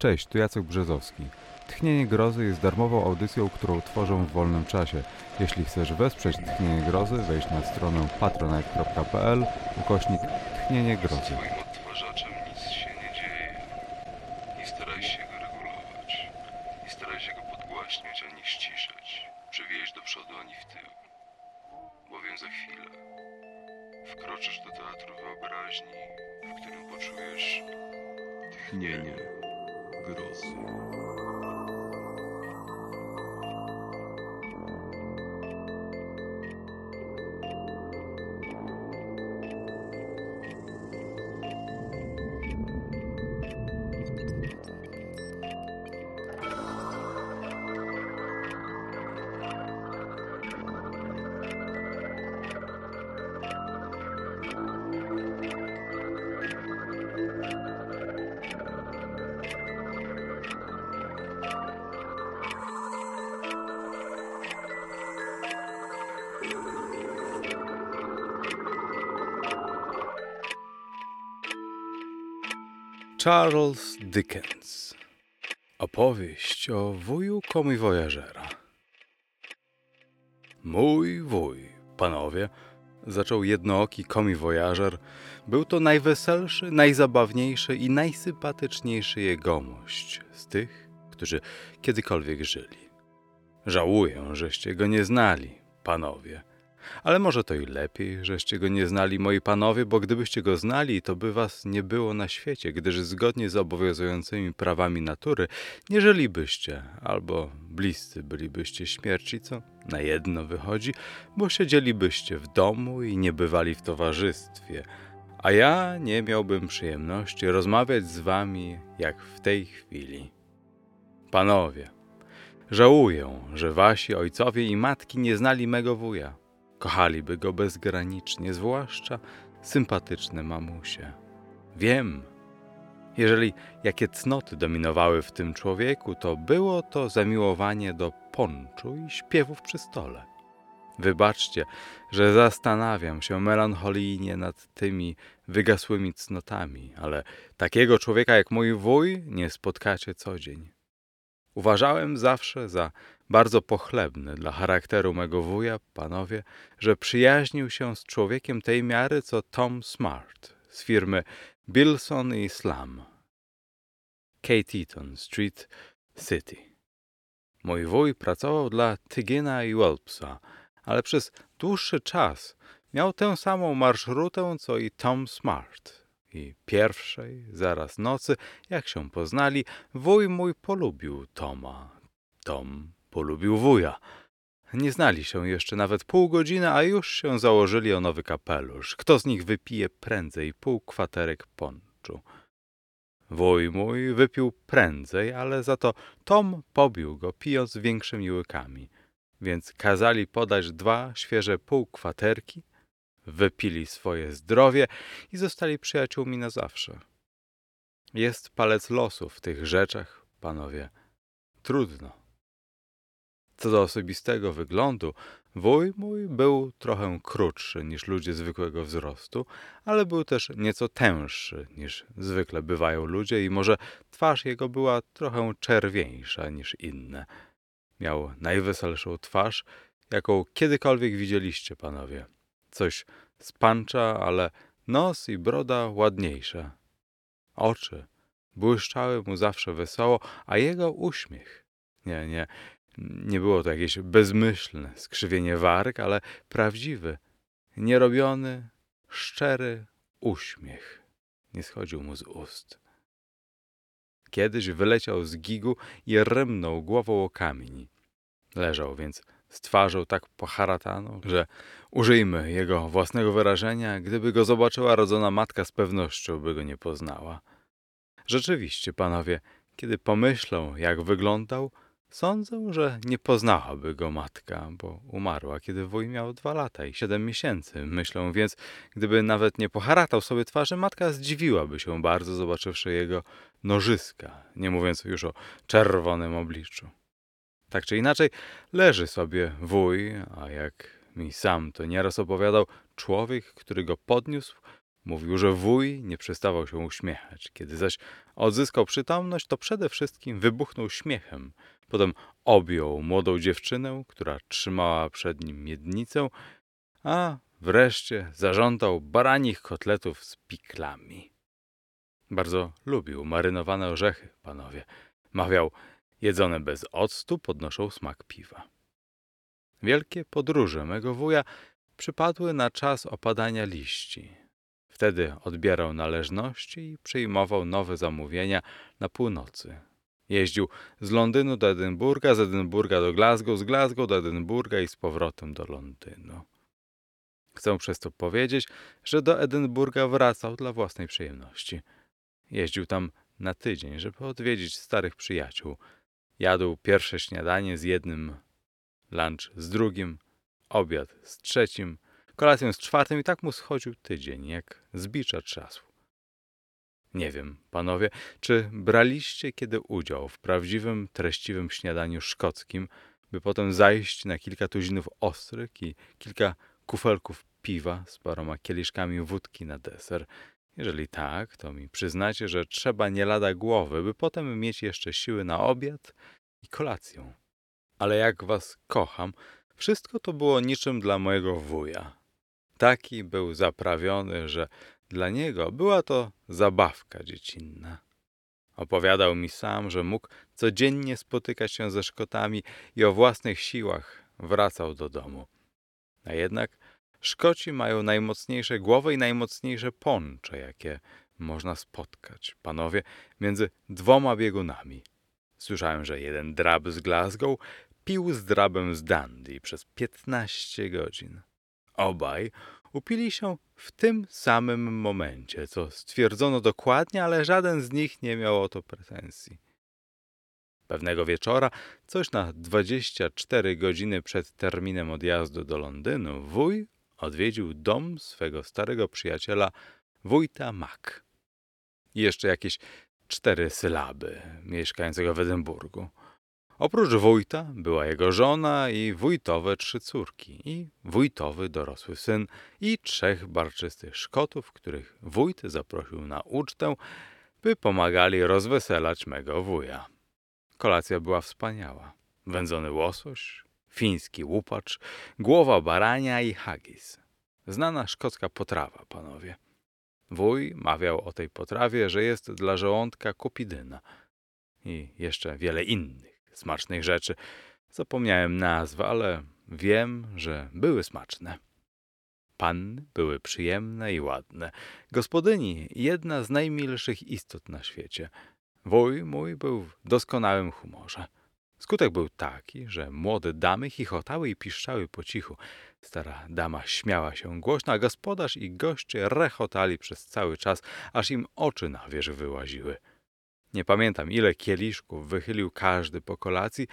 Cześć, tu Jacek Brzezowski. Tchnienie Grozy jest darmową audycją, którą tworzę w wolnym czasie. Jeśli chcesz wesprzeć Tchnienie Grozy, wejdź na stronę patronite.pl ukośnik Tchnienie Grozy. Charles Dickens Opowieść o wuju komiwojażera Mój wuj, panowie, zaczął jednooki komiwojażer, był to najweselszy, najzabawniejszy i najsympatyczniejszy jegomość z tych, którzy kiedykolwiek żyli. Żałuję, żeście go nie znali, panowie. Ale może to i lepiej, żeście go nie znali, moi panowie, bo gdybyście go znali, to by was nie było na świecie, gdyż zgodnie z obowiązującymi prawami natury nie żylibyście, albo bliscy bylibyście śmierci, co na jedno wychodzi, bo siedzielibyście w domu i nie bywali w towarzystwie, a ja nie miałbym przyjemności rozmawiać z wami jak w tej chwili. Panowie, żałuję, że wasi ojcowie i matki nie znali mego wuja. Kochaliby go bezgranicznie, zwłaszcza sympatyczne mamusie. Wiem, jeżeli jakie cnoty dominowały w tym człowieku, to było to zamiłowanie do ponczu i śpiewów przy stole. Wybaczcie, że zastanawiam się melancholijnie nad tymi wygasłymi cnotami, ale takiego człowieka jak mój wuj nie spotkacie co dzień. Uważałem zawsze za bardzo pochlebny dla charakteru mego wuja, panowie, że przyjaźnił się z człowiekiem tej miary, co Tom Smart z firmy Bilson i Slam. Eaton Street, City. Mój wuj pracował dla Tygina i Welpsa, ale przez dłuższy czas miał tę samą marszrutę, co i Tom Smart. I pierwszej, zaraz nocy, jak się poznali, wuj mój polubił Toma. Tom polubił wuja. Nie znali się jeszcze nawet pół godziny, a już się założyli o nowy kapelusz. Kto z nich wypije prędzej pół kwaterek ponczu? Wuj mój wypił prędzej, ale za to Tom pobił go, pijąc większymi łykami. Więc kazali podać dwa świeże półkwaterki, wypili swoje zdrowie i zostali przyjaciółmi na zawsze. Jest palec losu w tych rzeczach, panowie. Trudno. Co do osobistego wyglądu, wuj mój był trochę krótszy niż ludzie zwykłego wzrostu, ale był też nieco tęższy niż zwykle bywają ludzie i może twarz jego była trochę czerwieńsza niż inne. Miał najweselszą twarz, jaką kiedykolwiek widzieliście, panowie. Coś z pancza, ale nos i broda ładniejsze. Oczy błyszczały mu zawsze wesoło, a jego uśmiech. Nie, nie, nie było to jakieś bezmyślne skrzywienie warg, ale prawdziwy, nierobiony, szczery uśmiech nie schodził mu z ust. Kiedyś wyleciał z gigu i rymnął głową o kamień. Leżał więc z twarzą tak poharataną, że użyjmy jego własnego wyrażenia, gdyby go zobaczyła rodzona matka, z pewnością by go nie poznała. Rzeczywiście, panowie, kiedy pomyślą, jak wyglądał, Sądzę, że nie poznałaby go matka, bo umarła, kiedy wuj miał dwa lata i siedem miesięcy. Myślę więc, gdyby nawet nie poharatał sobie twarzy, matka zdziwiłaby się bardzo, zobaczywszy jego nożyska, nie mówiąc już o czerwonym obliczu. Tak czy inaczej, leży sobie wuj, a jak mi sam to nieraz opowiadał, człowiek, który go podniósł, Mówił, że wuj nie przestawał się uśmiechać. Kiedy zaś odzyskał przytomność, to przede wszystkim wybuchnął śmiechem. Potem objął młodą dziewczynę, która trzymała przed nim miednicę, a wreszcie zażądał baranich kotletów z piklami. Bardzo lubił marynowane orzechy, panowie. Mawiał, jedzone bez octu podnoszą smak piwa. Wielkie podróże mego wuja przypadły na czas opadania liści. Wtedy odbierał należności i przyjmował nowe zamówienia na północy. Jeździł z Londynu do Edynburga, z Edynburga do Glasgow, z Glasgow do Edynburga i z powrotem do Londynu. Chcę przez to powiedzieć, że do Edynburga wracał dla własnej przyjemności. Jeździł tam na tydzień, żeby odwiedzić starych przyjaciół. Jadł pierwsze śniadanie z jednym, lunch z drugim, obiad z trzecim, kolację z czwartym i tak mu schodził tydzień, jak z bicza trzasł. Nie wiem, panowie, czy braliście kiedy udział w prawdziwym, treściwym śniadaniu szkockim, by potem zajść na kilka tuzinów ostryk i kilka kufelków piwa z paroma kieliszkami wódki na deser. Jeżeli tak, to mi przyznacie, że trzeba nie lada głowy, by potem mieć jeszcze siły na obiad i kolację. Ale jak was kocham, wszystko to było niczym dla mojego wuja. Taki był zaprawiony, że dla niego była to zabawka dziecinna. Opowiadał mi sam, że mógł codziennie spotykać się ze Szkotami i o własnych siłach wracał do domu. A jednak Szkoci mają najmocniejsze głowy i najmocniejsze poncze, jakie można spotkać, panowie, między dwoma biegunami. Słyszałem, że jeden drab z Glasgow pił z drabem z Dundee przez piętnaście godzin. Obaj upili się w tym samym momencie, co stwierdzono dokładnie, ale żaden z nich nie miał o to pretensji. Pewnego wieczora, coś na 24 godziny przed terminem odjazdu do Londynu, wuj odwiedził dom swego starego przyjaciela, wójta Mac. I jeszcze jakieś cztery sylaby, mieszkającego w Edynburgu. Oprócz wójta była jego żona i wójtowe trzy córki, i wójtowy dorosły syn, i trzech barczystych Szkotów, których wójt zaprosił na ucztę, by pomagali rozweselać mego wuja. Kolacja była wspaniała. Wędzony łosoś, fiński łupacz, głowa barania i haggis. Znana szkocka potrawa, panowie. Wuj mawiał o tej potrawie, że jest dla żołądka kupidyna i jeszcze wiele innych smacznych rzeczy. Zapomniałem nazw, ale wiem, że były smaczne. Panny były przyjemne i ładne. Gospodyni jedna z najmilszych istot na świecie. Wuj mój był w doskonałym humorze. Skutek był taki, że młode damy chichotały i piszczały po cichu. Stara dama śmiała się głośno, a gospodarz i goście rechotali przez cały czas, aż im oczy na wierzch wyłaziły. Nie pamiętam, ile kieliszków wychylił każdy po kolacji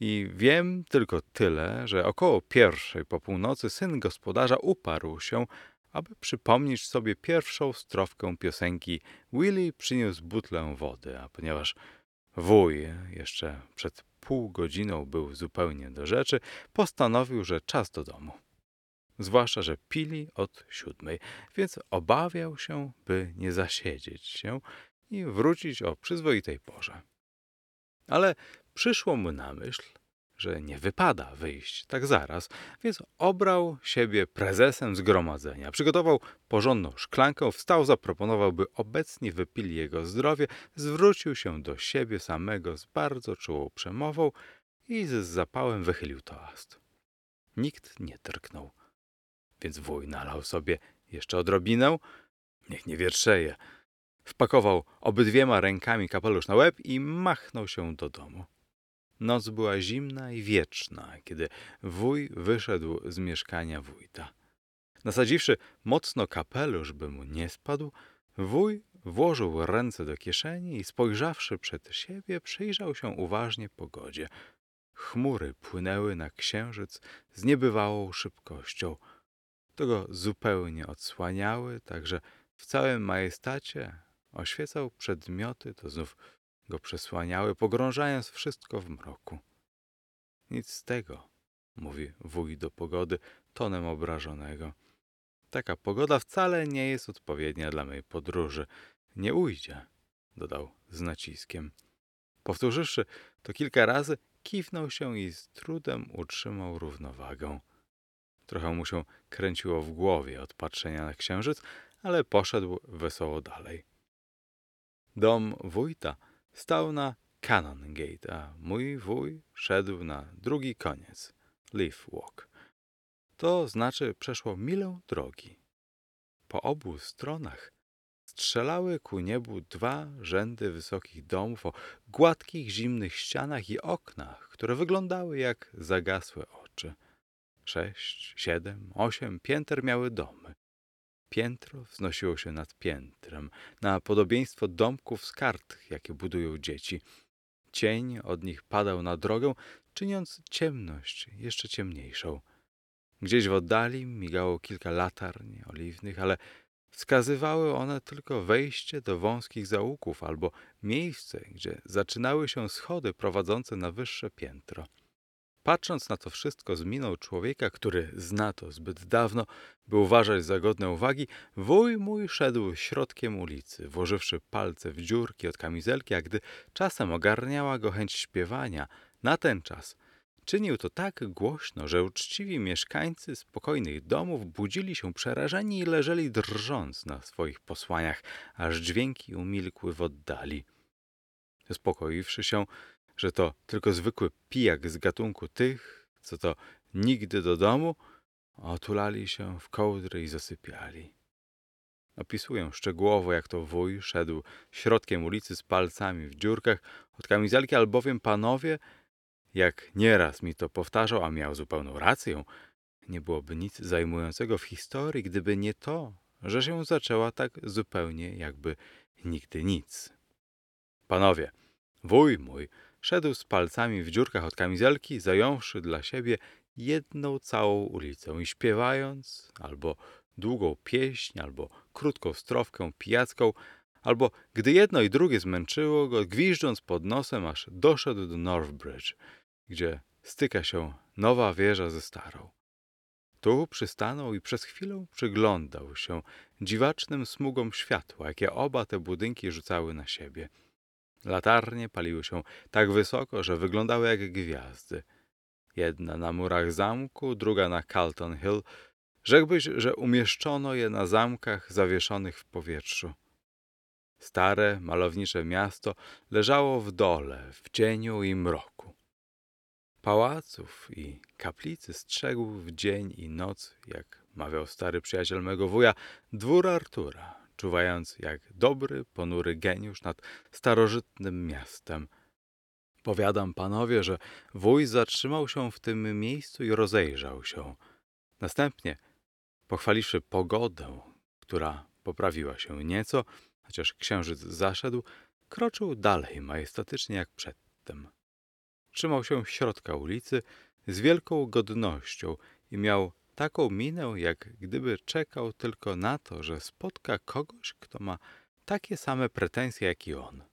i wiem tylko tyle, że około pierwszej po północy syn gospodarza uparł się, aby przypomnieć sobie pierwszą strofkę piosenki Willy przyniósł butlę wody, a ponieważ wuj jeszcze przed pół godziną był zupełnie do rzeczy, postanowił, że czas do domu. Zwłaszcza, że pili od siódmej, więc obawiał się, by nie zasiedzieć się i wrócić o przyzwoitej porze. Ale przyszło mu na myśl, że nie wypada wyjść tak zaraz, więc obrał siebie prezesem zgromadzenia. Przygotował porządną szklankę, wstał, zaproponował, by obecni wypili jego zdrowie, zwrócił się do siebie samego z bardzo czułą przemową i z zapałem wychylił toast. Nikt nie drgnął, więc wuj nalał sobie jeszcze odrobinę, niech nie wietrzeje. Wpakował obydwiema rękami kapelusz na łeb i machnął się do domu. Noc była zimna i wieczna, kiedy wuj wyszedł z mieszkania wójta. Nasadziwszy mocno kapelusz, by mu nie spadł, wuj włożył ręce do kieszeni i spojrzawszy przed siebie, przyjrzał się uważnie pogodzie. Chmury płynęły na księżyc z niebywałą szybkością. To go zupełnie odsłaniały, tak że w całym majestacie oświecał przedmioty, to znów go przesłaniały, pogrążając wszystko w mroku. Nic z tego, mówi wuj do pogody tonem obrażonego. Taka pogoda wcale nie jest odpowiednia dla mojej podróży. Nie ujdzie, dodał z naciskiem. Powtórzywszy to kilka razy, kiwnął się i z trudem utrzymał równowagę. Trochę mu się kręciło w głowie od patrzenia na księżyc, ale poszedł wesoło dalej. Dom wójta stał na Canongate, a mój wuj szedł na drugi koniec, Leaf Walk. To znaczy przeszło milę drogi. Po obu stronach strzelały ku niebu dwa rzędy wysokich domów o gładkich, zimnych ścianach i oknach, które wyglądały jak zagasłe oczy. Sześć, siedem, osiem pięter miały domy. Piętro wznosiło się nad piętrem, na podobieństwo domków z kart, jakie budują dzieci. Cień od nich padał na drogę, czyniąc ciemność jeszcze ciemniejszą. Gdzieś w oddali migało kilka latarni oliwnych, ale wskazywały one tylko wejście do wąskich zaułków albo miejsce, gdzie zaczynały się schody prowadzące na wyższe piętro. Patrząc na to wszystko z miną człowieka, który zna to zbyt dawno, by uważać za godne uwagi, wuj mój szedł środkiem ulicy, włożywszy palce w dziurki od kamizelki, a gdy czasem ogarniała go chęć śpiewania, na ten czas czynił to tak głośno, że uczciwi mieszkańcy spokojnych domów budzili się przerażeni i leżeli drżąc na swoich posłaniach, aż dźwięki umilkły w oddali. Uspokoiwszy się, że to tylko zwykły pijak z gatunku tych, co to nigdy do domu, otulali się w kołdry i zasypiali. Opisuję szczegółowo, jak to wuj szedł środkiem ulicy z palcami w dziurkach od kamizelki, albowiem panowie, jak nieraz mi to powtarzał, a miał zupełną rację, nie byłoby nic zajmującego w historii, gdyby nie to, że się zaczęła tak zupełnie jakby nigdy nic. Panowie, wuj mój szedł z palcami w dziurkach od kamizelki, zająwszy dla siebie jedną całą ulicę i śpiewając albo długą pieśń, albo krótką strofkę pijacką, albo gdy jedno i drugie zmęczyło go, gwiżdżąc pod nosem, aż doszedł do Northbridge, gdzie styka się nowa wieża ze starą. Tu przystanął i przez chwilę przyglądał się dziwacznym smugom światła, jakie oba te budynki rzucały na siebie. Latarnie paliły się tak wysoko, że wyglądały jak gwiazdy. Jedna na murach zamku, druga na Calton Hill. Rzekłbyś, że umieszczono je na zamkach zawieszonych w powietrzu. Stare, malownicze miasto leżało w dole, w cieniu i mroku. Pałaców i kaplicy strzegł w dzień i noc, jak mawiał stary przyjaciel mego wuja, dwór Artura, czuwając jak dobry, ponury geniusz nad starożytnym miastem. Powiadam panowie, że wuj zatrzymał się w tym miejscu i rozejrzał się. Następnie, pochwaliwszy pogodę, która poprawiła się nieco, chociaż księżyc zaszedł, kroczył dalej majestatycznie jak przedtem. Trzymał się środka ulicy z wielką godnością i miał taką minę, jak gdyby czekał tylko na to, że spotka kogoś, kto ma takie same pretensje jak i on.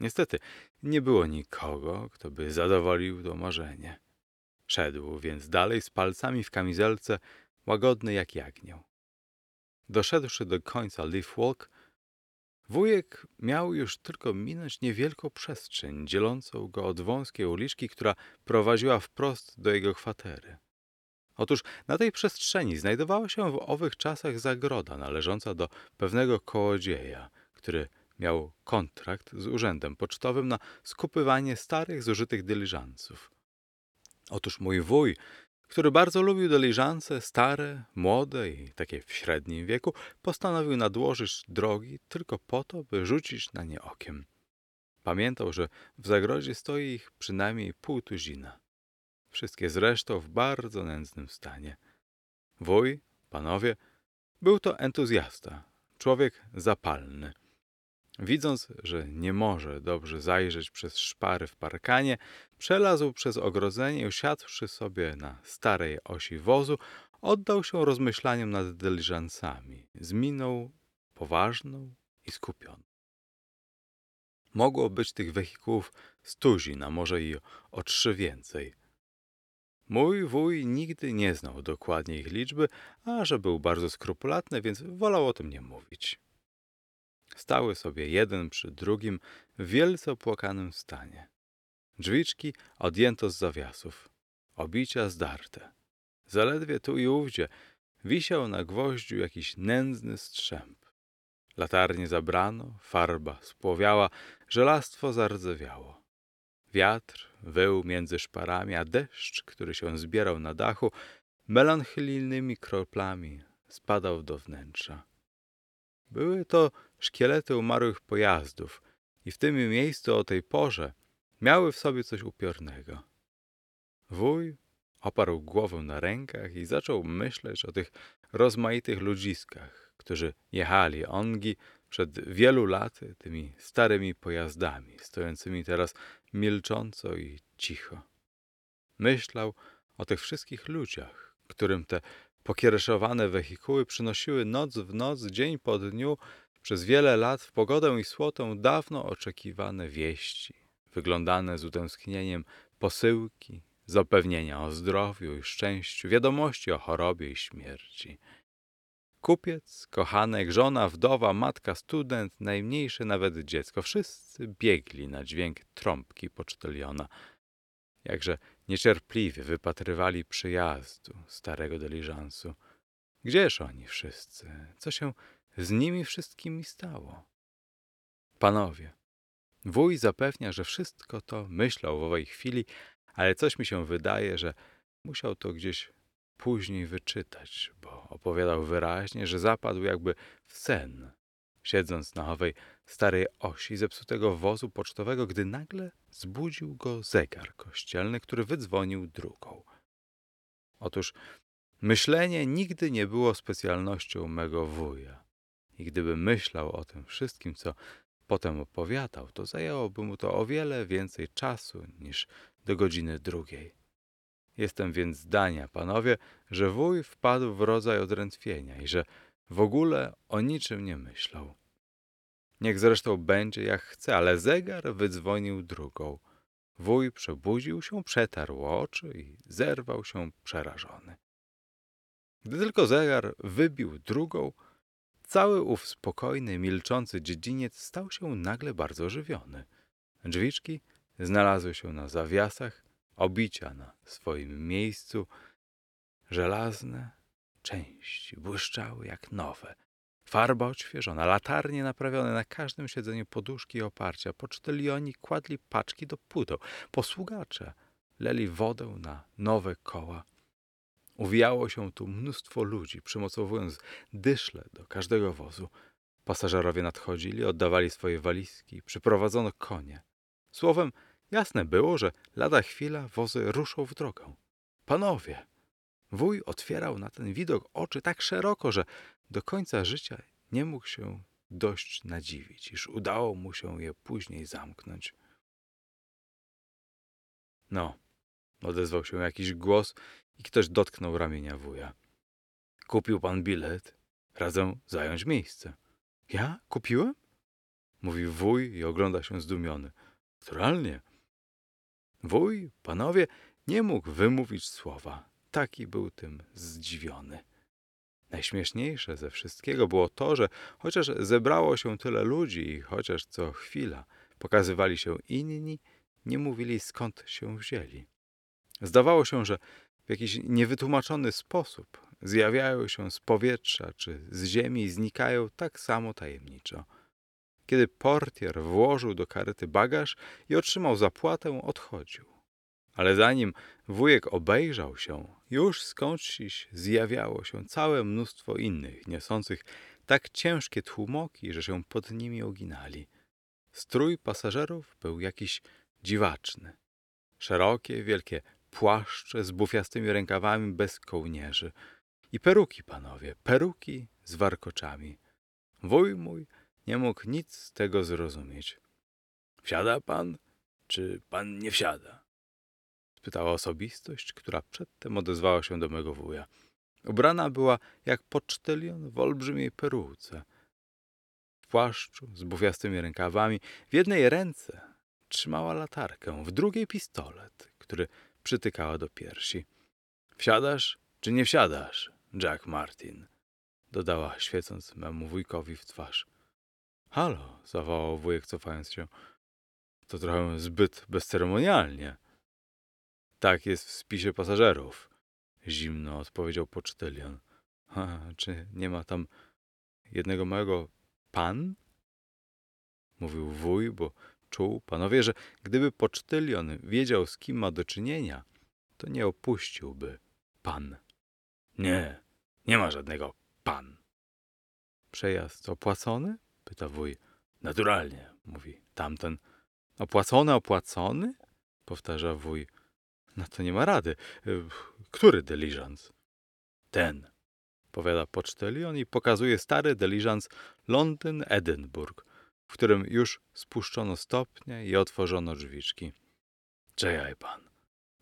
Niestety, nie było nikogo, kto by zadowolił to marzenie. Szedł więc dalej z palcami w kamizelce, łagodny jak jagnię. Doszedłszy do końca Leaf Walk, wujek miał już tylko minąć niewielką przestrzeń, dzielącą go od wąskiej uliczki, która prowadziła wprost do jego kwatery. Otóż na tej przestrzeni znajdowała się w owych czasach zagroda należąca do pewnego kołodzieja, który miał kontrakt z urzędem pocztowym na skupywanie starych, zużytych dyliżansów. Otóż mój wuj, który bardzo lubił dyliżanse, stare, młode i takie w średnim wieku, postanowił nadłożyć drogi tylko po to, by rzucić na nie okiem. Pamiętał, że w zagrodzie stoi ich przynajmniej pół tuzina. Wszystkie zresztą w bardzo nędznym stanie. Wuj, panowie, był to entuzjasta, człowiek zapalny. Widząc, że nie może dobrze zajrzeć przez szpary w parkanie, przelazł przez ogrodzenie i usiadłszy sobie na starej osi wozu, oddał się rozmyślaniom nad dyliżansami z miną poważną i skupioną. Mogło być tych wehikułów stuzin, a może i o trzy więcej. Mój wuj nigdy nie znał dokładnie ich liczby, a że był bardzo skrupulatny, więc wolał o tym nie mówić. Stały sobie jeden przy drugim w wielce opłakanym stanie. Drzwiczki odjęto z zawiasów, obicia zdarte. Zaledwie tu i ówdzie wisiał na gwoździu jakiś nędzny strzęp. Latarnie zabrano, farba spłowiała, żelastwo zardzewiało. Wiatr wył między szparami, a deszcz, który się zbierał na dachu, melancholijnymi kroplami spadał do wnętrza. Były to szkielety umarłych pojazdów i w tym miejscu o tej porze miały w sobie coś upiornego. Wuj oparł głowę na rękach i zaczął myśleć o tych rozmaitych ludziskach, którzy jechali ongi przed wielu laty tymi starymi pojazdami, stojącymi teraz milcząco i cicho. Myślał o tych wszystkich ludziach, którym te pokiereszowane wehikuły przynosiły noc w noc, dzień po dniu, przez wiele lat w pogodę i słotę dawno oczekiwane wieści, wyglądane z utęsknieniem posyłki, zapewnienia o zdrowiu i szczęściu, wiadomości o chorobie i śmierci. Kupiec, kochanek, żona, wdowa, matka, student, najmniejsze nawet dziecko, wszyscy biegli na dźwięk trąbki poczteliona. Jakże niecierpliwie wypatrywali przyjazdu starego dyliżansu. Gdzież oni wszyscy? Co się z nimi wszystkimi stało? Panowie, wuj zapewnia, że wszystko to myślał w owej chwili, ale coś mi się wydaje, że musiał to gdzieś później wyczytać, bo opowiadał wyraźnie, że zapadł jakby w sen, siedząc na owej starej osi zepsutego wozu pocztowego, gdy nagle zbudził go zegar kościelny, który wydzwonił drugą. Otóż myślenie nigdy nie było specjalnością mego wuja i gdyby myślał o tym wszystkim, co potem opowiadał, to zajęłoby mu to o wiele więcej czasu niż do godziny drugiej. Jestem więc zdania, panowie, że wuj wpadł w rodzaj odrętwienia i że w ogóle o niczym nie myślał. Niech zresztą będzie jak chce, ale zegar wydzwonił drugą. Wuj przebudził się, przetarł oczy i zerwał się przerażony. Gdy tylko zegar wybił drugą, cały ów spokojny, milczący dziedziniec stał się nagle bardzo ożywiony. Drzwiczki znalazły się na zawiasach, obicia na swoim miejscu, żelazne części błyszczały jak nowe. Farba odświeżona, latarnie naprawione na każdym siedzeniu poduszki i oparcia, pocztylioni kładli paczki do pudeł, posługacze leli wodę na nowe koła. Uwijało się tu mnóstwo ludzi, przymocowując dyszle do każdego wozu. Pasażerowie nadchodzili, oddawali swoje walizki, przyprowadzono konie. Słowem, Jasne było, że lada chwila wozy ruszą w drogę. Panowie! Wuj otwierał na ten widok oczy tak szeroko, że do końca życia nie mógł się dość nadziwić, iż udało mu się je później zamknąć. No, odezwał się jakiś głos i ktoś dotknął ramienia wuja. Kupił pan bilet, radzę zająć miejsce. Ja? Kupiłem? Mówi wuj i ogląda się zdumiony. Naturalnie. Wuj, panowie, nie mógł wymówić słowa. Taki był tym zdziwiony. Najśmieszniejsze ze wszystkiego było to, że chociaż zebrało się tyle ludzi i chociaż co chwila pokazywali się inni, nie mówili skąd się wzięli. Zdawało się, że w jakiś niewytłumaczony sposób zjawiają się z powietrza czy z ziemi i znikają tak samo tajemniczo. Kiedy portier włożył do karety bagaż i otrzymał zapłatę, odchodził. Ale zanim wujek obejrzał się, już skądś zjawiało się całe mnóstwo innych, niosących tak ciężkie tłumoki, że się pod nimi oginali. Strój pasażerów był jakiś dziwaczny. Szerokie, wielkie płaszcze z bufiastymi rękawami bez kołnierzy. I peruki, panowie, peruki z warkoczami. Wuj mój nie mógł nic z tego zrozumieć. Wsiada pan, czy pan nie wsiada? spytała osobistość, która przedtem odezwała się do mego wuja. Ubrana była jak pocztylion w olbrzymiej peruce. W płaszczu z bufiastymi rękawami, w jednej ręce trzymała latarkę, w drugiej pistolet, który przytykała do piersi. Wsiadasz czy nie wsiadasz, Jack Martin? Dodała, świecąc memu wujkowi w twarz. Halo, zawołał wujek, cofając się. To trochę zbyt bezceremonialnie. Tak jest w spisie pasażerów, zimno odpowiedział pocztylion. Ha, czy nie ma tam jednego małego pan? Mówił wuj, bo czuł, panowie, że gdyby pocztylion wiedział, z kim ma do czynienia, to nie opuściłby pan. Nie, nie ma żadnego pan. Przejazd opłacony? Pyta wuj. Naturalnie, mówi tamten. Opłacony, opłacony? powtarza wuj. No to nie ma rady. Y, Który dyliżans? Ten, powiada pocztylion i pokazuje stary dyliżans Londyn-Edynburg, w którym już spuszczono stopnie i otworzono drzwiczki. Czekaj pan,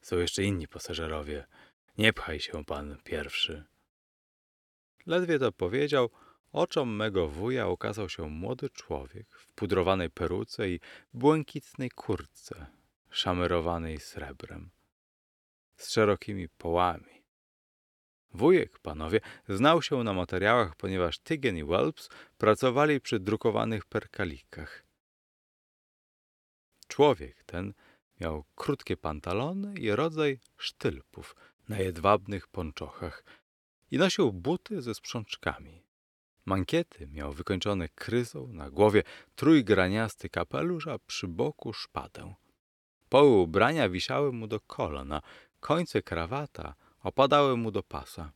są jeszcze inni pasażerowie. Nie pchaj się pan pierwszy. Ledwie to powiedział, oczom mego wuja ukazał się młody człowiek w pudrowanej peruce i błękitnej kurtce, szamerowanej srebrem, z szerokimi połami. Wujek, panowie, znał się na materiałach, ponieważ Tygen i Welps pracowali przy drukowanych perkalikach. Człowiek ten miał krótkie pantalony i rodzaj sztylpów na jedwabnych pończochach i nosił buty ze sprzączkami. Mankiety miał wykończone kryzą, na głowie trójgraniasty kapelusz, a przy boku szpadę. Poły ubrania wisiały mu do kolan, a końce krawata opadały mu do pasa.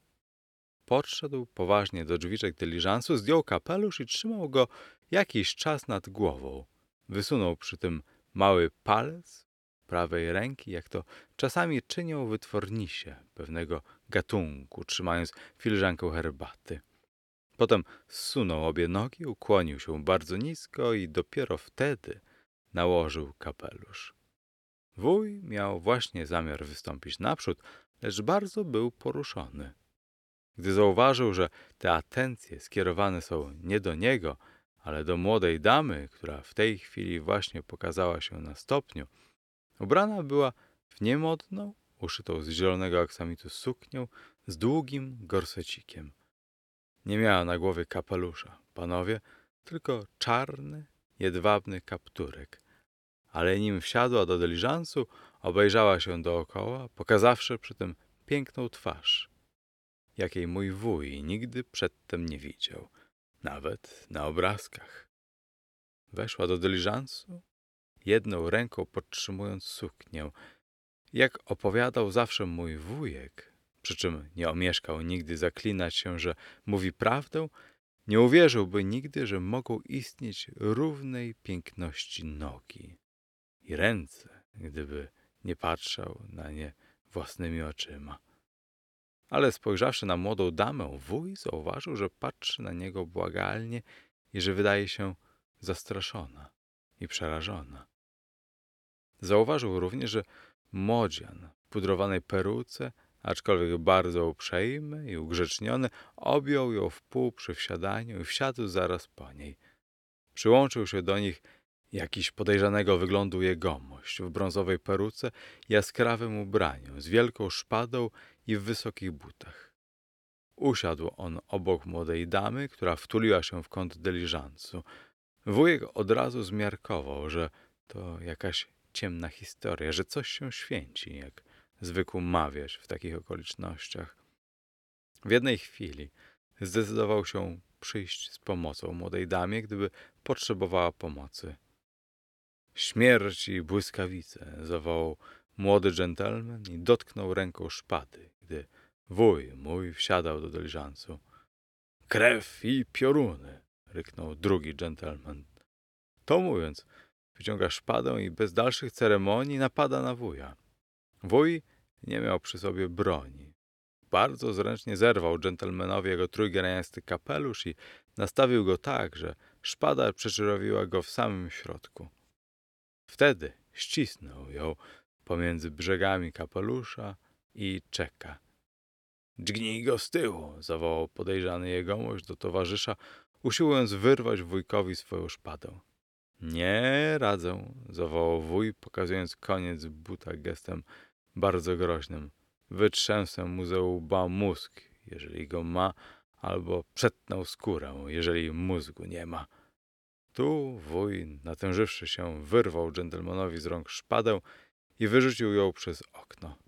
Podszedł poważnie do drzwiczek dyliżansu, zdjął kapelusz i trzymał go jakiś czas nad głową. Wysunął przy tym mały palec prawej ręki, jak to czasami czynią wytwornisie pewnego gatunku, trzymając filiżankę herbaty. Potem zsunął obie nogi, ukłonił się bardzo nisko i dopiero wtedy nałożył kapelusz. Wuj miał właśnie zamiar wystąpić naprzód, lecz bardzo był poruszony. Gdy zauważył, że te atencje skierowane są nie do niego, ale do młodej damy, która w tej chwili właśnie pokazała się na stopniu, ubrana była w niemodną, uszytą z zielonego aksamitu suknią z długim gorsecikiem. Nie miała na głowie kapelusza, panowie, tylko czarny, jedwabny kapturek. Ale nim wsiadła do dyliżansu, obejrzała się dookoła, pokazawszy przy tym piękną twarz, jakiej mój wuj nigdy przedtem nie widział, nawet na obrazkach. Weszła do dyliżansu, jedną ręką podtrzymując suknię. Jak opowiadał zawsze mój wujek, przy czym nie omieszkał nigdy zaklinać się, że mówi prawdę, nie uwierzyłby nigdy, że mogą istnieć równej piękności nogi i ręce, gdyby nie patrzał na nie własnymi oczyma. Ale spojrzawszy na młodą damę, wuj zauważył, że patrzy na niego błagalnie i że wydaje się zastraszona i przerażona. Zauważył również, że młodzian w pudrowanej peruce, aczkolwiek bardzo uprzejmy i ugrzeczniony, objął ją w pół przy wsiadaniu i wsiadł zaraz po niej. Przyłączył się do nich jakiś podejrzanego wyglądu jegomość w brązowej peruce, jaskrawym ubraniu, z wielką szpadą i w wysokich butach. Usiadł on obok młodej damy, która wtuliła się w kąt dyliżansu. Wujek od razu zmiarkował, że to jakaś ciemna historia, że coś się święci, jak zwykł mawiać w takich okolicznościach. W jednej chwili zdecydował się przyjść z pomocą młodej damie, gdyby potrzebowała pomocy. Śmierć i błyskawice, zawołał młody dżentelmen i dotknął ręką szpady, gdy wuj mój wsiadał do dyliżansu. Krew i pioruny, ryknął drugi dżentelmen. To mówiąc, wyciąga szpadę i bez dalszych ceremonii napada na wuja. Wuj nie miał przy sobie broni. Bardzo zręcznie zerwał dżentelmenowi jego trójgraniasty kapelusz i nastawił go tak, że szpada przeczerowiła go w samym środku. Wtedy ścisnął ją pomiędzy brzegami kapelusza i czeka. Dźgnij go z tyłu, zawołał podejrzany jegomość do towarzysza, usiłując wyrwać wujkowi swoją szpadę. Nie radzę, zawołał wuj, pokazując koniec buta gestem bardzo groźnym. wytrzęsę mu ze łba mózg, jeżeli go ma, albo przetnę skórę, jeżeli mózgu nie ma. Tu wuj, natężywszy się, wyrwał dżentelmanowi z rąk szpadę i wyrzucił ją przez okno.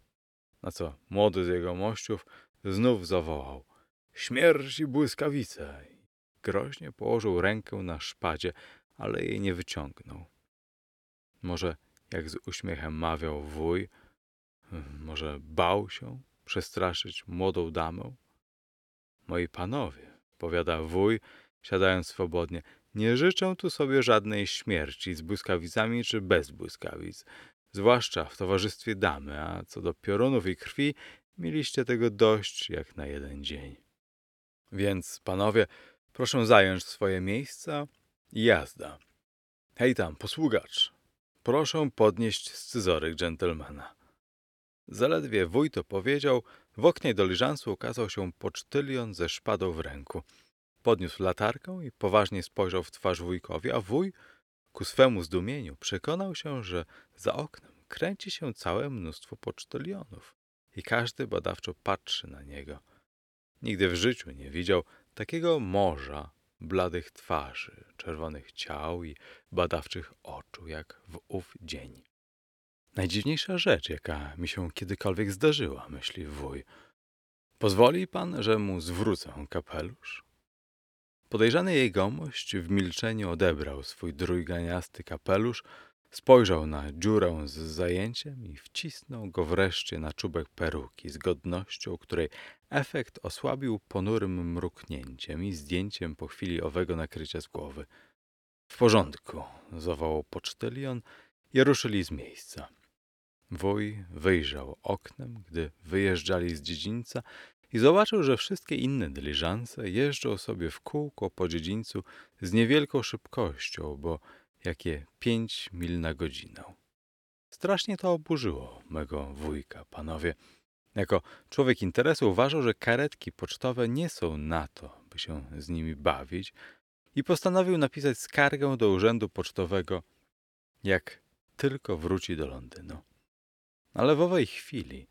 Na co młody z jego mościów znów zawołał śmierć i błyskawice. Groźnie położył rękę na szpadzie, ale jej nie wyciągnął. Może, jak z uśmiechem mawiał wuj, może bał się przestraszyć młodą damę? Moi panowie, powiada wuj, siadając swobodnie, nie życzę tu sobie żadnej śmierci z błyskawicami czy bez błyskawic, zwłaszcza w towarzystwie damy, a co do piorunów i krwi, mieliście tego dość jak na jeden dzień. Więc, panowie, proszę zająć swoje miejsca i jazda. Hej tam, posługacz, proszę podnieść scyzoryk dżentelmena. Zaledwie wuj to powiedział, w oknie diliżansu ukazał się pocztylion ze szpadą w ręku. Podniósł latarkę i poważnie spojrzał w twarz wujkowi, a wuj, ku swemu zdumieniu, przekonał się, że za oknem kręci się całe mnóstwo pocztylionów i każdy badawczo patrzy na niego. Nigdy w życiu nie widział takiego morza bladych twarzy, czerwonych ciał i badawczych oczu, jak w ów dzień. Najdziwniejsza rzecz, jaka mi się kiedykolwiek zdarzyła, myśli wuj. Pozwoli pan, że mu zwrócę kapelusz? Podejrzany jegomość w milczeniu odebrał swój drójganiasty kapelusz, spojrzał na dziurę z zajęciem i wcisnął go wreszcie na czubek peruki z godnością, której efekt osłabił ponurym mruknięciem i zdjęciem po chwili owego nakrycia z głowy. W porządku, zawołał pocztylion i ruszyli z miejsca. Wuj wyjrzał oknem, gdy wyjeżdżali z dziedzińca i zobaczył, że wszystkie inne dyliżanse jeżdżą sobie w kółko po dziedzińcu z niewielką szybkością, bo jakie pięć mil na godzinę. Strasznie to oburzyło mego wujka, panowie. Jako człowiek interesu uważał, że karetki pocztowe nie są na to, by się z nimi bawić i postanowił napisać skargę do urzędu pocztowego, jak tylko wróci do Londynu. Ale w owej chwili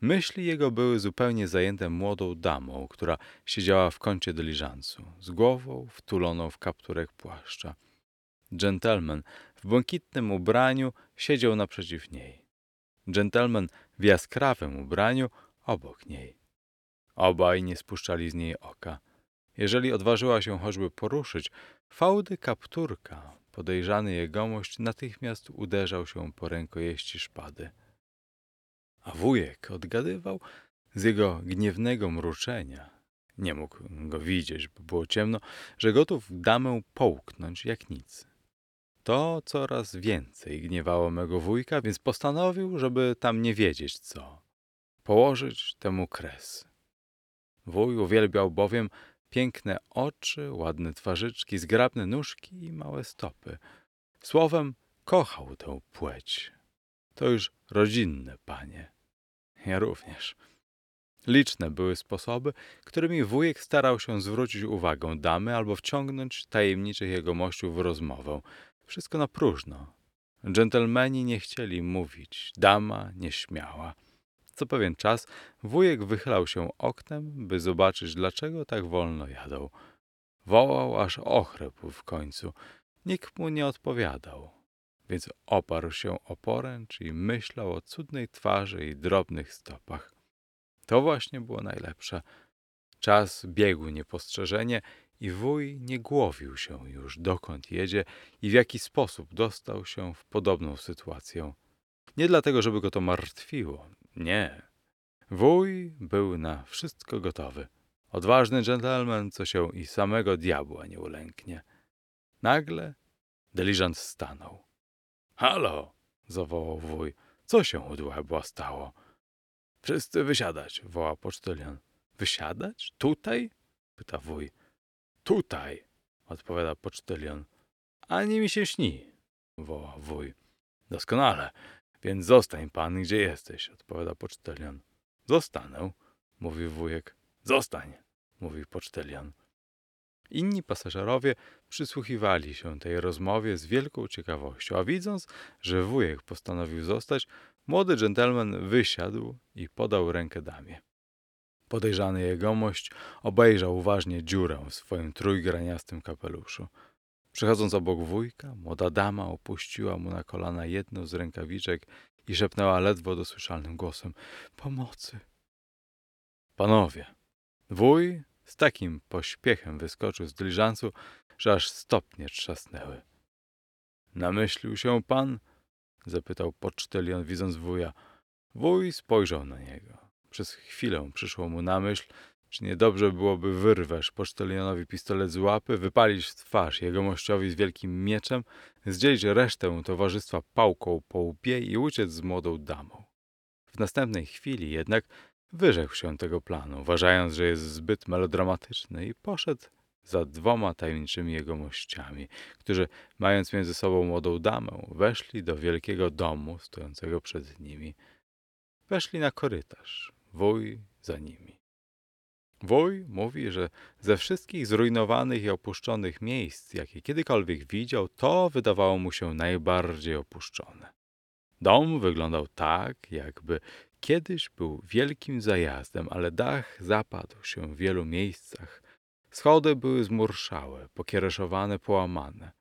myśli jego były zupełnie zajęte młodą damą, która siedziała w kącie dyliżansu, z głową wtuloną w kapturek płaszcza. Gentleman w błękitnym ubraniu siedział naprzeciw niej. Gentleman w jaskrawym ubraniu obok niej. Obaj nie spuszczali z niej oka. Jeżeli odważyła się choćby poruszyć, fałdy kapturka, podejrzany jegomość natychmiast uderzał się po rękojeści szpady. A wujek odgadywał z jego gniewnego mruczenia. Nie mógł go widzieć, bo było ciemno, że gotów damę połknąć jak nic. To coraz więcej gniewało mego wujka, więc postanowił, żeby tam nie wiedzieć co. Położyć temu kres. Wuj uwielbiał bowiem piękne oczy, ładne twarzyczki, zgrabne nóżki i małe stopy. Słowem, kochał tę płeć. To już rodzinne panie. Ja również. Liczne były sposoby, którymi wujek starał się zwrócić uwagę damy albo wciągnąć tajemniczych jegomościów w rozmowę. Wszystko na próżno. Dżentelmeni nie chcieli mówić, dama nie śmiała. Co pewien czas wujek wychylał się oknem, by zobaczyć, dlaczego tak wolno jadą. Wołał, aż ochrypł w końcu. Nikt mu nie odpowiadał, więc oparł się o poręcz i myślał o cudnej twarzy i drobnych stopach. To właśnie było najlepsze. Czas biegł niepostrzeżenie i wuj nie głowił się już, dokąd jedzie i w jaki sposób dostał się w podobną sytuację. Nie dlatego, żeby go to martwiło. Nie. Wuj był na wszystko gotowy. Odważny dżentelmen, co się i samego diabła nie ulęknie. Nagle dyliżant stanął. Halo! zawołał wuj. Co się u diabła stało? Wszyscy wysiadać, woła pocztylion. Wysiadać? Tutaj? pyta wuj. Tutaj, odpowiada pocztylion. Ani mi się śni, woła wuj. Doskonale, więc zostań pan, gdzie jesteś, odpowiada pocztylion. Zostanę, mówi wujek. Zostań, mówi pocztylion. Inni pasażerowie przysłuchiwali się tej rozmowie z wielką ciekawością, a widząc, że wujek postanowił zostać, młody dżentelmen wysiadł i podał rękę damie. Podejrzany jegomość obejrzał uważnie dziurę w swoim trójgraniastym kapeluszu. Przechodząc obok wujka, młoda dama opuściła mu na kolana jedną z rękawiczek i szepnęła ledwo dosłyszalnym głosem: Pomocy! Panowie! Wuj z takim pośpiechem wyskoczył z dyliżansu, że aż stopnie trzasnęły. Namyślił się pan? zapytał pocztylion, widząc wuja. Wuj spojrzał na niego. Przez chwilę przyszło mu na myśl, czy niedobrze byłoby wyrwać pocztylionowi pistolet z łapy, wypalić w twarz jegomościowi z wielkim mieczem, zdzielić resztę towarzystwa pałką po łbie i uciec z młodą damą. W następnej chwili jednak wyrzekł się tego planu, uważając, że jest zbyt melodramatyczny i poszedł za dwoma tajemniczymi jegomościami, którzy, mając między sobą młodą damę, weszli do wielkiego domu stojącego przed nimi. Weszli na korytarz, wuj za nimi. Wuj mówi, że ze wszystkich zrujnowanych i opuszczonych miejsc, jakie kiedykolwiek widział, to wydawało mu się najbardziej opuszczone. Dom wyglądał tak, jakby kiedyś był wielkim zajazdem, ale dach zapadł się w wielu miejscach. Schody były zmurszałe, pokiereszowane, połamane.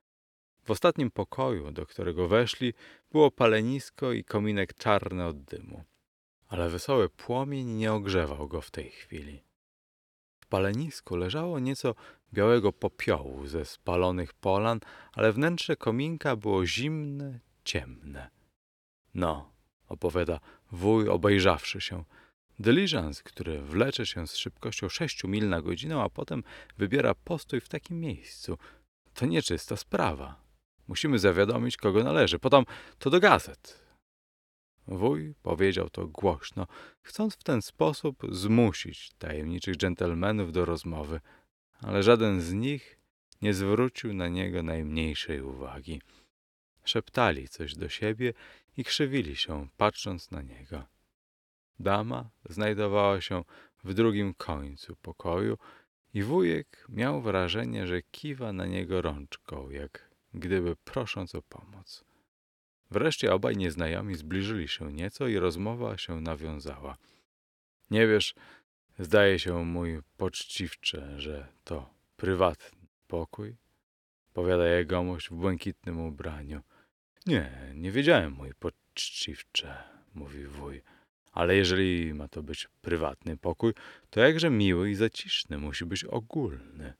W ostatnim pokoju, do którego weszli, było palenisko i kominek czarny od dymu. Ale wesoły płomień nie ogrzewał go w tej chwili palenisku leżało nieco białego popiołu ze spalonych polan, ale wnętrze kominka było zimne, ciemne. No, opowiada wuj, obejrzawszy się. Dyliżans, który wlecze się z szybkością sześciu mil na godzinę, a potem wybiera postój w takim miejscu, to nieczysta sprawa. Musimy zawiadomić, kogo należy. Potem to do gazet. Wuj powiedział to głośno, chcąc w ten sposób zmusić tajemniczych dżentelmenów do rozmowy, ale żaden z nich nie zwrócił na niego najmniejszej uwagi. Szeptali coś do siebie i krzywili się, patrząc na niego. Dama znajdowała się w drugim końcu pokoju i wujek miał wrażenie, że kiwa na niego rączką, jak gdyby prosząc o pomoc. Wreszcie obaj nieznajomi zbliżyli się nieco i rozmowa się nawiązała. Nie wiesz, zdaje się mój poczciwcze, że to prywatny pokój? Powiada jegomość w błękitnym ubraniu. Nie, nie wiedziałem, mój poczciwcze, mówi wuj. Ale jeżeli ma to być prywatny pokój, to jakże miły i zaciszny, musi być ogólny.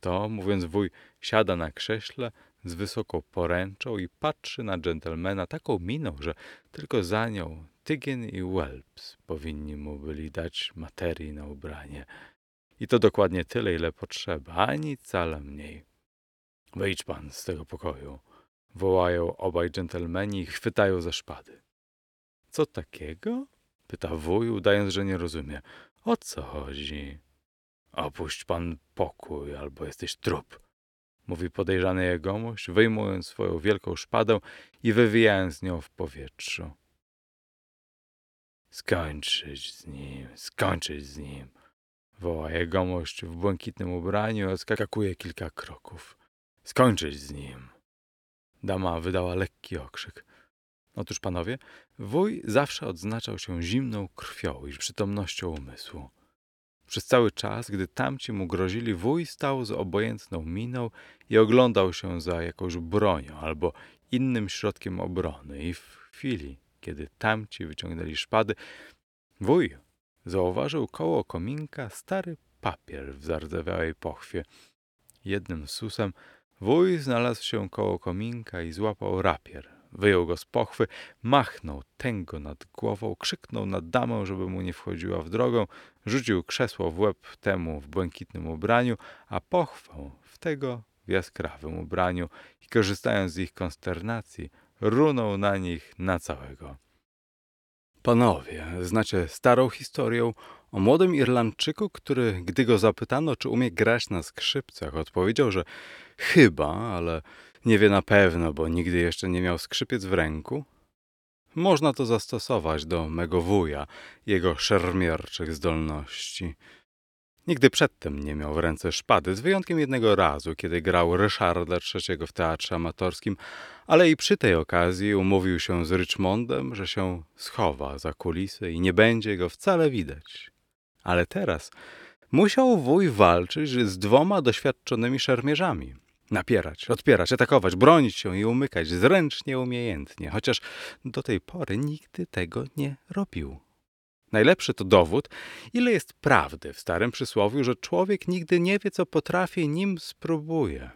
To, mówiąc wuj, siada na krześle, z wysoką poręczą i patrzy na dżentelmena taką miną, że tylko za nią Tygien i Welps powinni mu byli dać materii na ubranie. I to dokładnie tyle, ile potrzeba, ani wcale mniej. Wyjdź pan z tego pokoju, wołają obaj dżentelmeni i chwytają za szpady. Co takiego? pyta wuj, udając, że nie rozumie. O co chodzi? Opuść pan pokój, albo jesteś trup mówi podejrzany jegomość, wyjmując swoją wielką szpadę i wywijając nią w powietrzu. Skończyć z nim, skończyć z nim, woła jegomość w błękitnym ubraniu odskakuje kilka kroków. Skończyć z nim. Dama wydała lekki okrzyk. Otóż, panowie, wuj zawsze odznaczał się zimną krwią i przytomnością umysłu. Przez cały czas, gdy tamci mu grozili, wuj stał z obojętną miną i oglądał się za jakąś bronią albo innym środkiem obrony. I w chwili, kiedy tamci wyciągnęli szpady, wuj zauważył koło kominka stary papier w zardzewiałej pochwie. Jednym susem wuj znalazł się koło kominka i złapał rapier, Wyjął go z pochwy, machnął tęgo nad głową, krzyknął na damę, żeby mu nie wchodziła w drogę, rzucił krzesło w łeb temu w błękitnym ubraniu, a pochwę w tego w jaskrawym ubraniu i korzystając z ich konsternacji, runął na nich na całego. Panowie, znacie starą historię o młodym Irlandczyku, który, gdy go zapytano, czy umie grać na skrzypcach, odpowiedział, że chyba, ale nie wie na pewno, bo nigdy jeszcze nie miał skrzypiec w ręku. Można to zastosować do mego wuja, jego szermierczych zdolności. Nigdy przedtem nie miał w ręce szpady, z wyjątkiem jednego razu, kiedy grał Ryszarda III w teatrze amatorskim, ale i przy tej okazji umówił się z Richmondem, że się schowa za kulisy i nie będzie go wcale widać. Ale teraz musiał wuj walczyć z dwoma doświadczonymi szermierzami. Napierać, odpierać, atakować, bronić się i umykać zręcznie, umiejętnie, chociaż do tej pory nigdy tego nie robił. Najlepszy to dowód, ile jest prawdy w starym przysłowiu, że człowiek nigdy nie wie, co potrafi, nim spróbuje.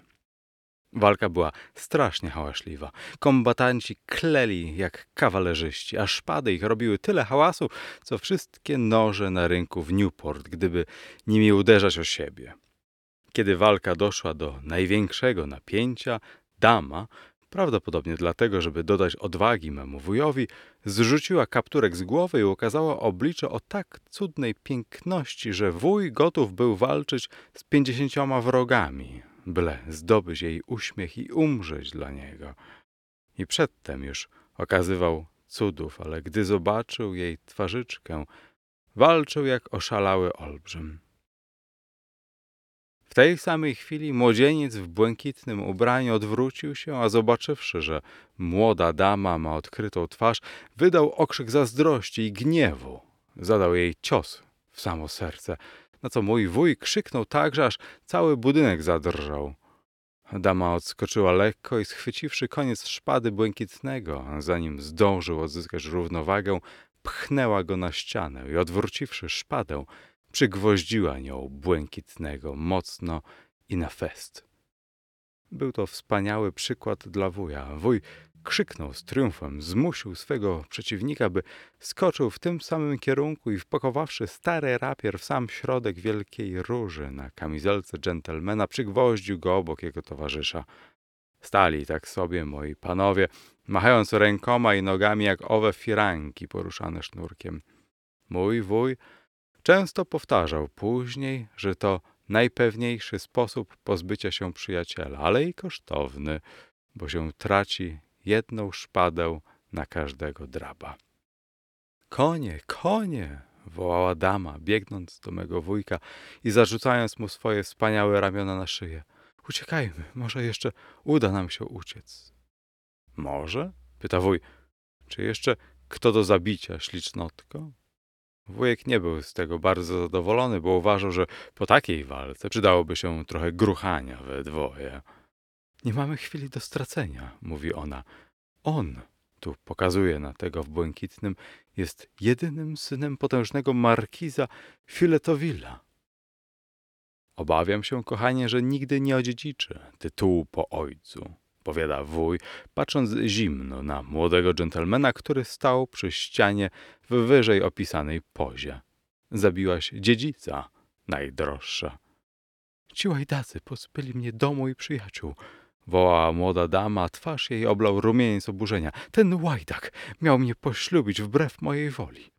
Walka była strasznie hałaśliwa. Kombatanci kleli jak kawalerzyści, a szpady ich robiły tyle hałasu, co wszystkie noże na rynku w Newport, gdyby nimi uderzać o siebie. Kiedy walka doszła do największego napięcia, dama, prawdopodobnie dlatego, żeby dodać odwagi memu wujowi, zrzuciła kapturek z głowy i ukazała oblicze o tak cudnej piękności, że wuj gotów był walczyć z pięćdziesięcioma wrogami, byle zdobyć jej uśmiech i umrzeć dla niego. I przedtem już okazywał cudów, ale gdy zobaczył jej twarzyczkę, walczył jak oszalały olbrzym. W tej samej chwili młodzieniec w błękitnym ubraniu odwrócił się, a zobaczywszy, że młoda dama ma odkrytą twarz, wydał okrzyk zazdrości i gniewu. Zadał jej cios w samo serce, na co mój wuj krzyknął tak, że aż cały budynek zadrżał. Dama odskoczyła lekko i schwyciwszy koniec szpady błękitnego, zanim zdążył odzyskać równowagę, pchnęła go na ścianę i odwróciwszy szpadę, przygwoździła nią błękitnego mocno i na fest. Był to wspaniały przykład dla wuja. Wuj krzyknął z triumfem, zmusił swego przeciwnika, by skoczył w tym samym kierunku i wpakowawszy stary rapier w sam środek wielkiej róży na kamizelce dżentelmena, przygwoździł go obok jego towarzysza. Stali tak sobie moi panowie, machając rękoma i nogami jak owe firanki poruszane sznurkiem. Mój wuj często powtarzał później, że to najpewniejszy sposób pozbycia się przyjaciela, ale i kosztowny, bo się traci jedną szpadę na każdego draba. Konie, konie! wołała dama, biegnąc do mego wujka i zarzucając mu swoje wspaniałe ramiona na szyję. Uciekajmy, może jeszcze uda nam się uciec. Może? pyta wuj. Czy jeszcze kto do zabicia, ślicznotko? Wujek nie był z tego bardzo zadowolony, bo uważał, że po takiej walce przydałoby się trochę gruchania we dwoje. Nie mamy chwili do stracenia, mówi ona. On, tu pokazuje na tego w błękitnym, jest jedynym synem potężnego markiza Filetowilla. Obawiam się, kochanie, że nigdy nie odziedziczy tytułu po ojcu, powiada wuj, patrząc zimno na młodego dżentelmena, który stał przy ścianie w wyżej opisanej pozie. Zabiłaś dziedzica, najdroższa. Ci łajdacy pozbyli mnie domu i przyjaciół, wołała młoda dama, twarz jej oblał rumieniec oburzenia. Ten łajdak miał mnie poślubić wbrew mojej woli.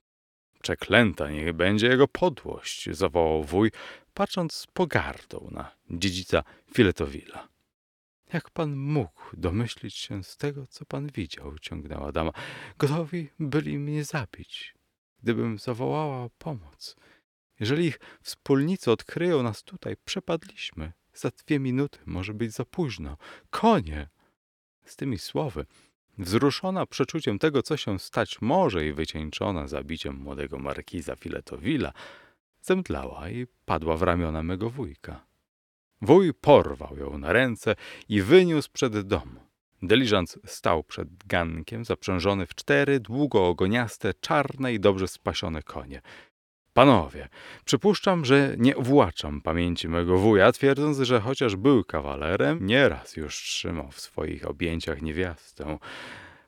Przeklęta niech będzie jego podłość, zawołał wuj, patrząc z pogardą na dziedzica Filetowilla. Jak pan mógł domyślić się z tego, co pan widział? ciągnęła dama. Gotowi byli mnie zabić, gdybym zawołała o pomoc. Jeżeli ich wspólnicy odkryją nas tutaj, przepadliśmy. Za dwie minuty może być za późno. Konie! Z tymi słowy, wzruszona przeczuciem tego, co się stać może i wycieńczona zabiciem młodego markiza Filetowilla, zemdlała i padła w ramiona mego wujka. Wuj porwał ją na ręce i wyniósł przed dom. Dyliżans stał przed gankiem zaprzężony w cztery długo ogoniaste, czarne i dobrze spasione konie. Panowie, przypuszczam, że nie uwłaczam pamięci mego wuja, twierdząc, że chociaż był kawalerem, nieraz już trzymał w swoich objęciach niewiastę.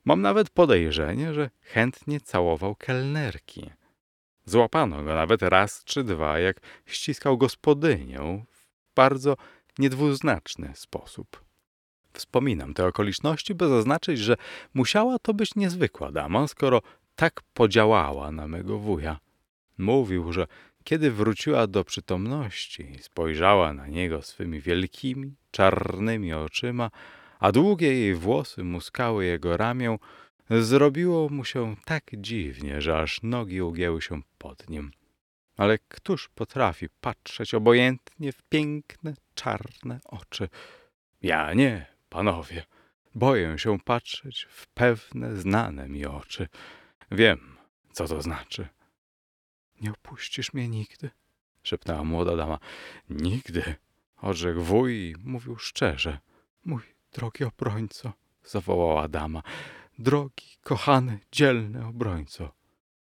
Mam nawet podejrzenie, że chętnie całował kelnerki. Złapano go nawet raz czy dwa, jak ściskał gospodynię bardzo niedwuznaczny sposób. Wspominam te okoliczności, by zaznaczyć, że musiała to być niezwykła dama, skoro tak podziałała na mego wuja. Mówił, że kiedy wróciła do przytomności spojrzała na niego swymi wielkimi, czarnymi oczyma, a długie jej włosy muskały jego ramię, zrobiło mu się tak dziwnie, że aż nogi ugięły się pod nim. Ale któż potrafi patrzeć obojętnie w piękne, czarne oczy? Ja nie, panowie. Boję się patrzeć w pewne, znane mi oczy. Wiem, co to znaczy. Nie opuścisz mnie nigdy? szepnęła młoda dama. Nigdy, odrzekł wuj i mówił szczerze. Mój drogi obrońco, zawołała dama. Drogi, kochany, dzielny obrońco.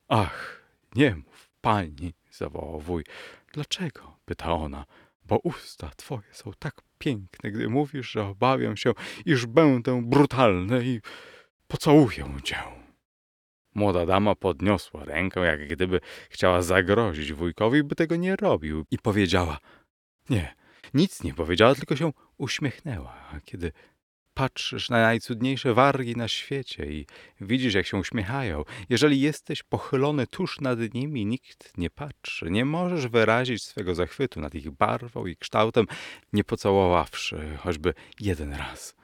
Ach, nie mów, pani, zawołał wuj. Dlaczego? pyta ona. Bo usta twoje są tak piękne, gdy mówisz, że obawiam się, iż będę brutalny i pocałuję cię. Młoda dama podniosła rękę, jak gdyby chciała zagrozić wujkowi, by tego nie robił, i powiedziała: Nie, nic nie powiedziała, tylko się uśmiechnęła. A kiedy patrzysz na najcudniejsze wargi na świecie i widzisz, jak się uśmiechają, jeżeli jesteś pochylony tuż nad nimi, nikt nie patrzy, nie możesz wyrazić swego zachwytu nad ich barwą i kształtem, nie pocałowawszy choćby jeden raz.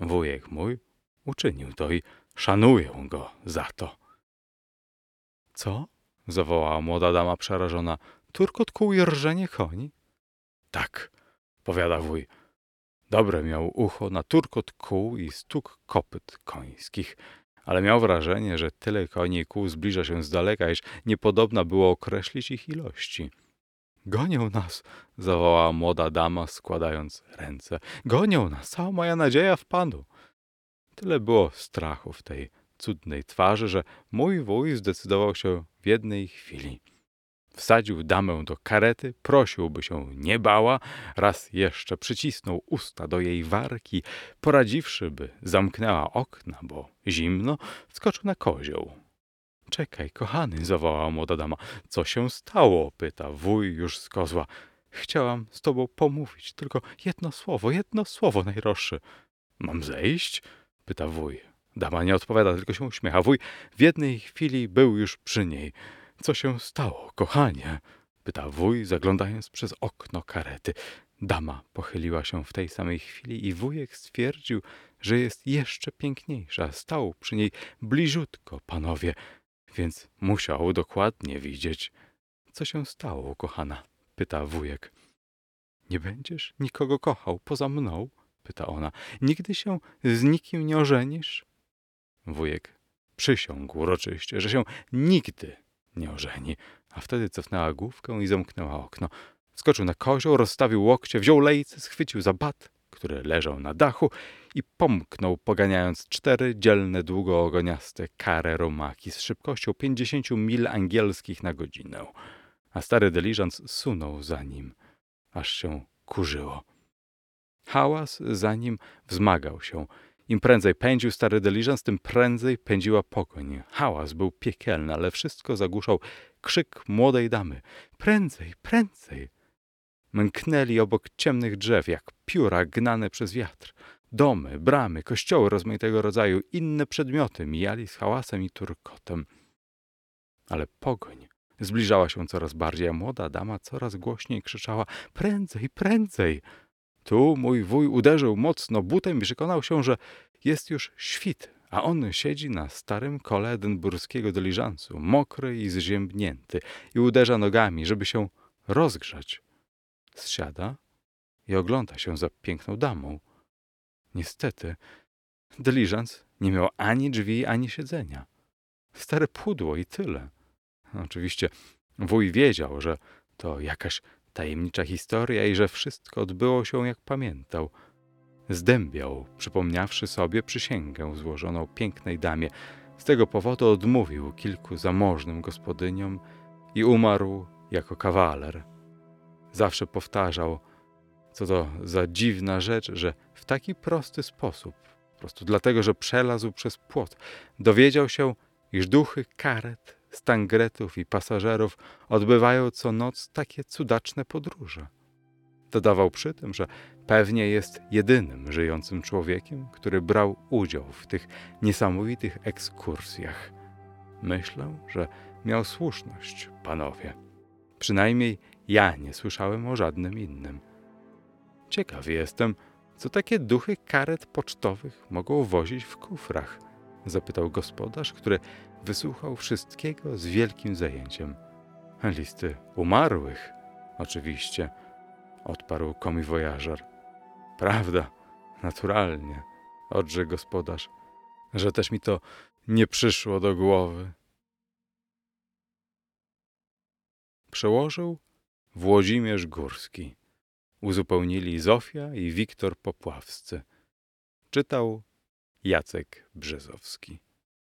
Wujek mój uczynił to i szanuję go za to. Co? zawołała młoda dama przerażona. Turkot kół i rżenie koni? Tak, powiada wuj. Dobre miał ucho na turkot kół i stuk kopyt końskich, ale miał wrażenie, że tyle koni i kół zbliża się z daleka, iż niepodobna było określić ich ilości. Gonią nas, zawołała młoda dama, składając ręce. Gonią nas, cała moja nadzieja w Panu. Tyle było strachu w tej cudnej twarzy, że mój wuj zdecydował się w jednej chwili. Wsadził damę do karety, prosił, by się nie bała, raz jeszcze przycisnął usta do jej warki, poradziwszy, by zamknęła okna, bo zimno, wskoczył na kozioł. Czekaj, kochany, zawołała młoda dama. Co się stało? pyta wuj już z kozła. Chciałam z tobą pomówić, tylko jedno słowo, jedno słowo najroższe. Mam zejść? pyta wuj. Dama nie odpowiada, tylko się uśmiecha. Wuj w jednej chwili był już przy niej. Co się stało, kochanie? pyta wuj, zaglądając przez okno karety. Dama pochyliła się w tej samej chwili i wujek stwierdził, że jest jeszcze piękniejsza. Stał przy niej bliziutko, panowie, więc musiał dokładnie widzieć. Co się stało, kochana? pyta wujek. Nie będziesz nikogo kochał poza mną? pyta ona. Nigdy się z nikim nie ożenisz? Wujek przysiągł uroczyście, że się nigdy nie ożeni, a wtedy cofnęła główkę i zamknęła okno. Skoczył na kozioł, rozstawił łokcie, wziął lejce, schwycił za bat, który leżał na dachu i pomknął, poganiając cztery dzielne, długoogoniaste kare romaki z szybkością pięćdziesięciu mil angielskich na godzinę. A stary dyliżans sunął za nim, aż się kurzyło. Hałas za nim wzmagał się. Im prędzej pędził stary dyliżans, tym prędzej pędziła pogoń. Hałas był piekielny, ale wszystko zagłuszał krzyk młodej damy. Prędzej, prędzej! Mknęli obok ciemnych drzew, jak pióra gnane przez wiatr. Domy, bramy, kościoły rozmaitego rodzaju, inne przedmioty mijali z hałasem i turkotem. Ale pogoń zbliżała się coraz bardziej, a młoda dama coraz głośniej krzyczała prędzej, prędzej! Tu mój wuj uderzył mocno butem i przekonał się, że jest już świt, a on siedzi na starym kole edynburskiego mokry i zziębnięty i uderza nogami, żeby się rozgrzać. Zsiada i ogląda się za piękną damą. Niestety, dyliżans nie miał ani drzwi, ani siedzenia. Stare pudło i tyle. Oczywiście wuj wiedział, że to jakaś tajemnicza historia i że wszystko odbyło się jak pamiętał. Zdębiał, przypomniawszy sobie przysięgę złożoną pięknej damie. Z tego powodu odmówił kilku zamożnym gospodyniom i umarł jako kawaler. Zawsze powtarzał, co to za dziwna rzecz, że w taki prosty sposób, po prostu dlatego, że przelazł przez płot, dowiedział się, iż duchy karet stangretów i pasażerów odbywają co noc takie cudaczne podróże. Dodawał przy tym, że pewnie jest jedynym żyjącym człowiekiem, który brał udział w tych niesamowitych ekskursjach. Myślę, że miał słuszność, panowie. Przynajmniej ja nie słyszałem o żadnym innym. Ciekaw jestem, co takie duchy karet pocztowych mogą wozić w kufrach? zapytał gospodarz, który wysłuchał wszystkiego z wielkim zajęciem. Listy umarłych, oczywiście, odparł komiwojażer. Prawda, naturalnie, odrzekł gospodarz, że też mi to nie przyszło do głowy. Przełożył Włodzimierz Górski. Uzupełnili Zofia i Wiktor Popławscy. Czytał Jacek Brzezowski.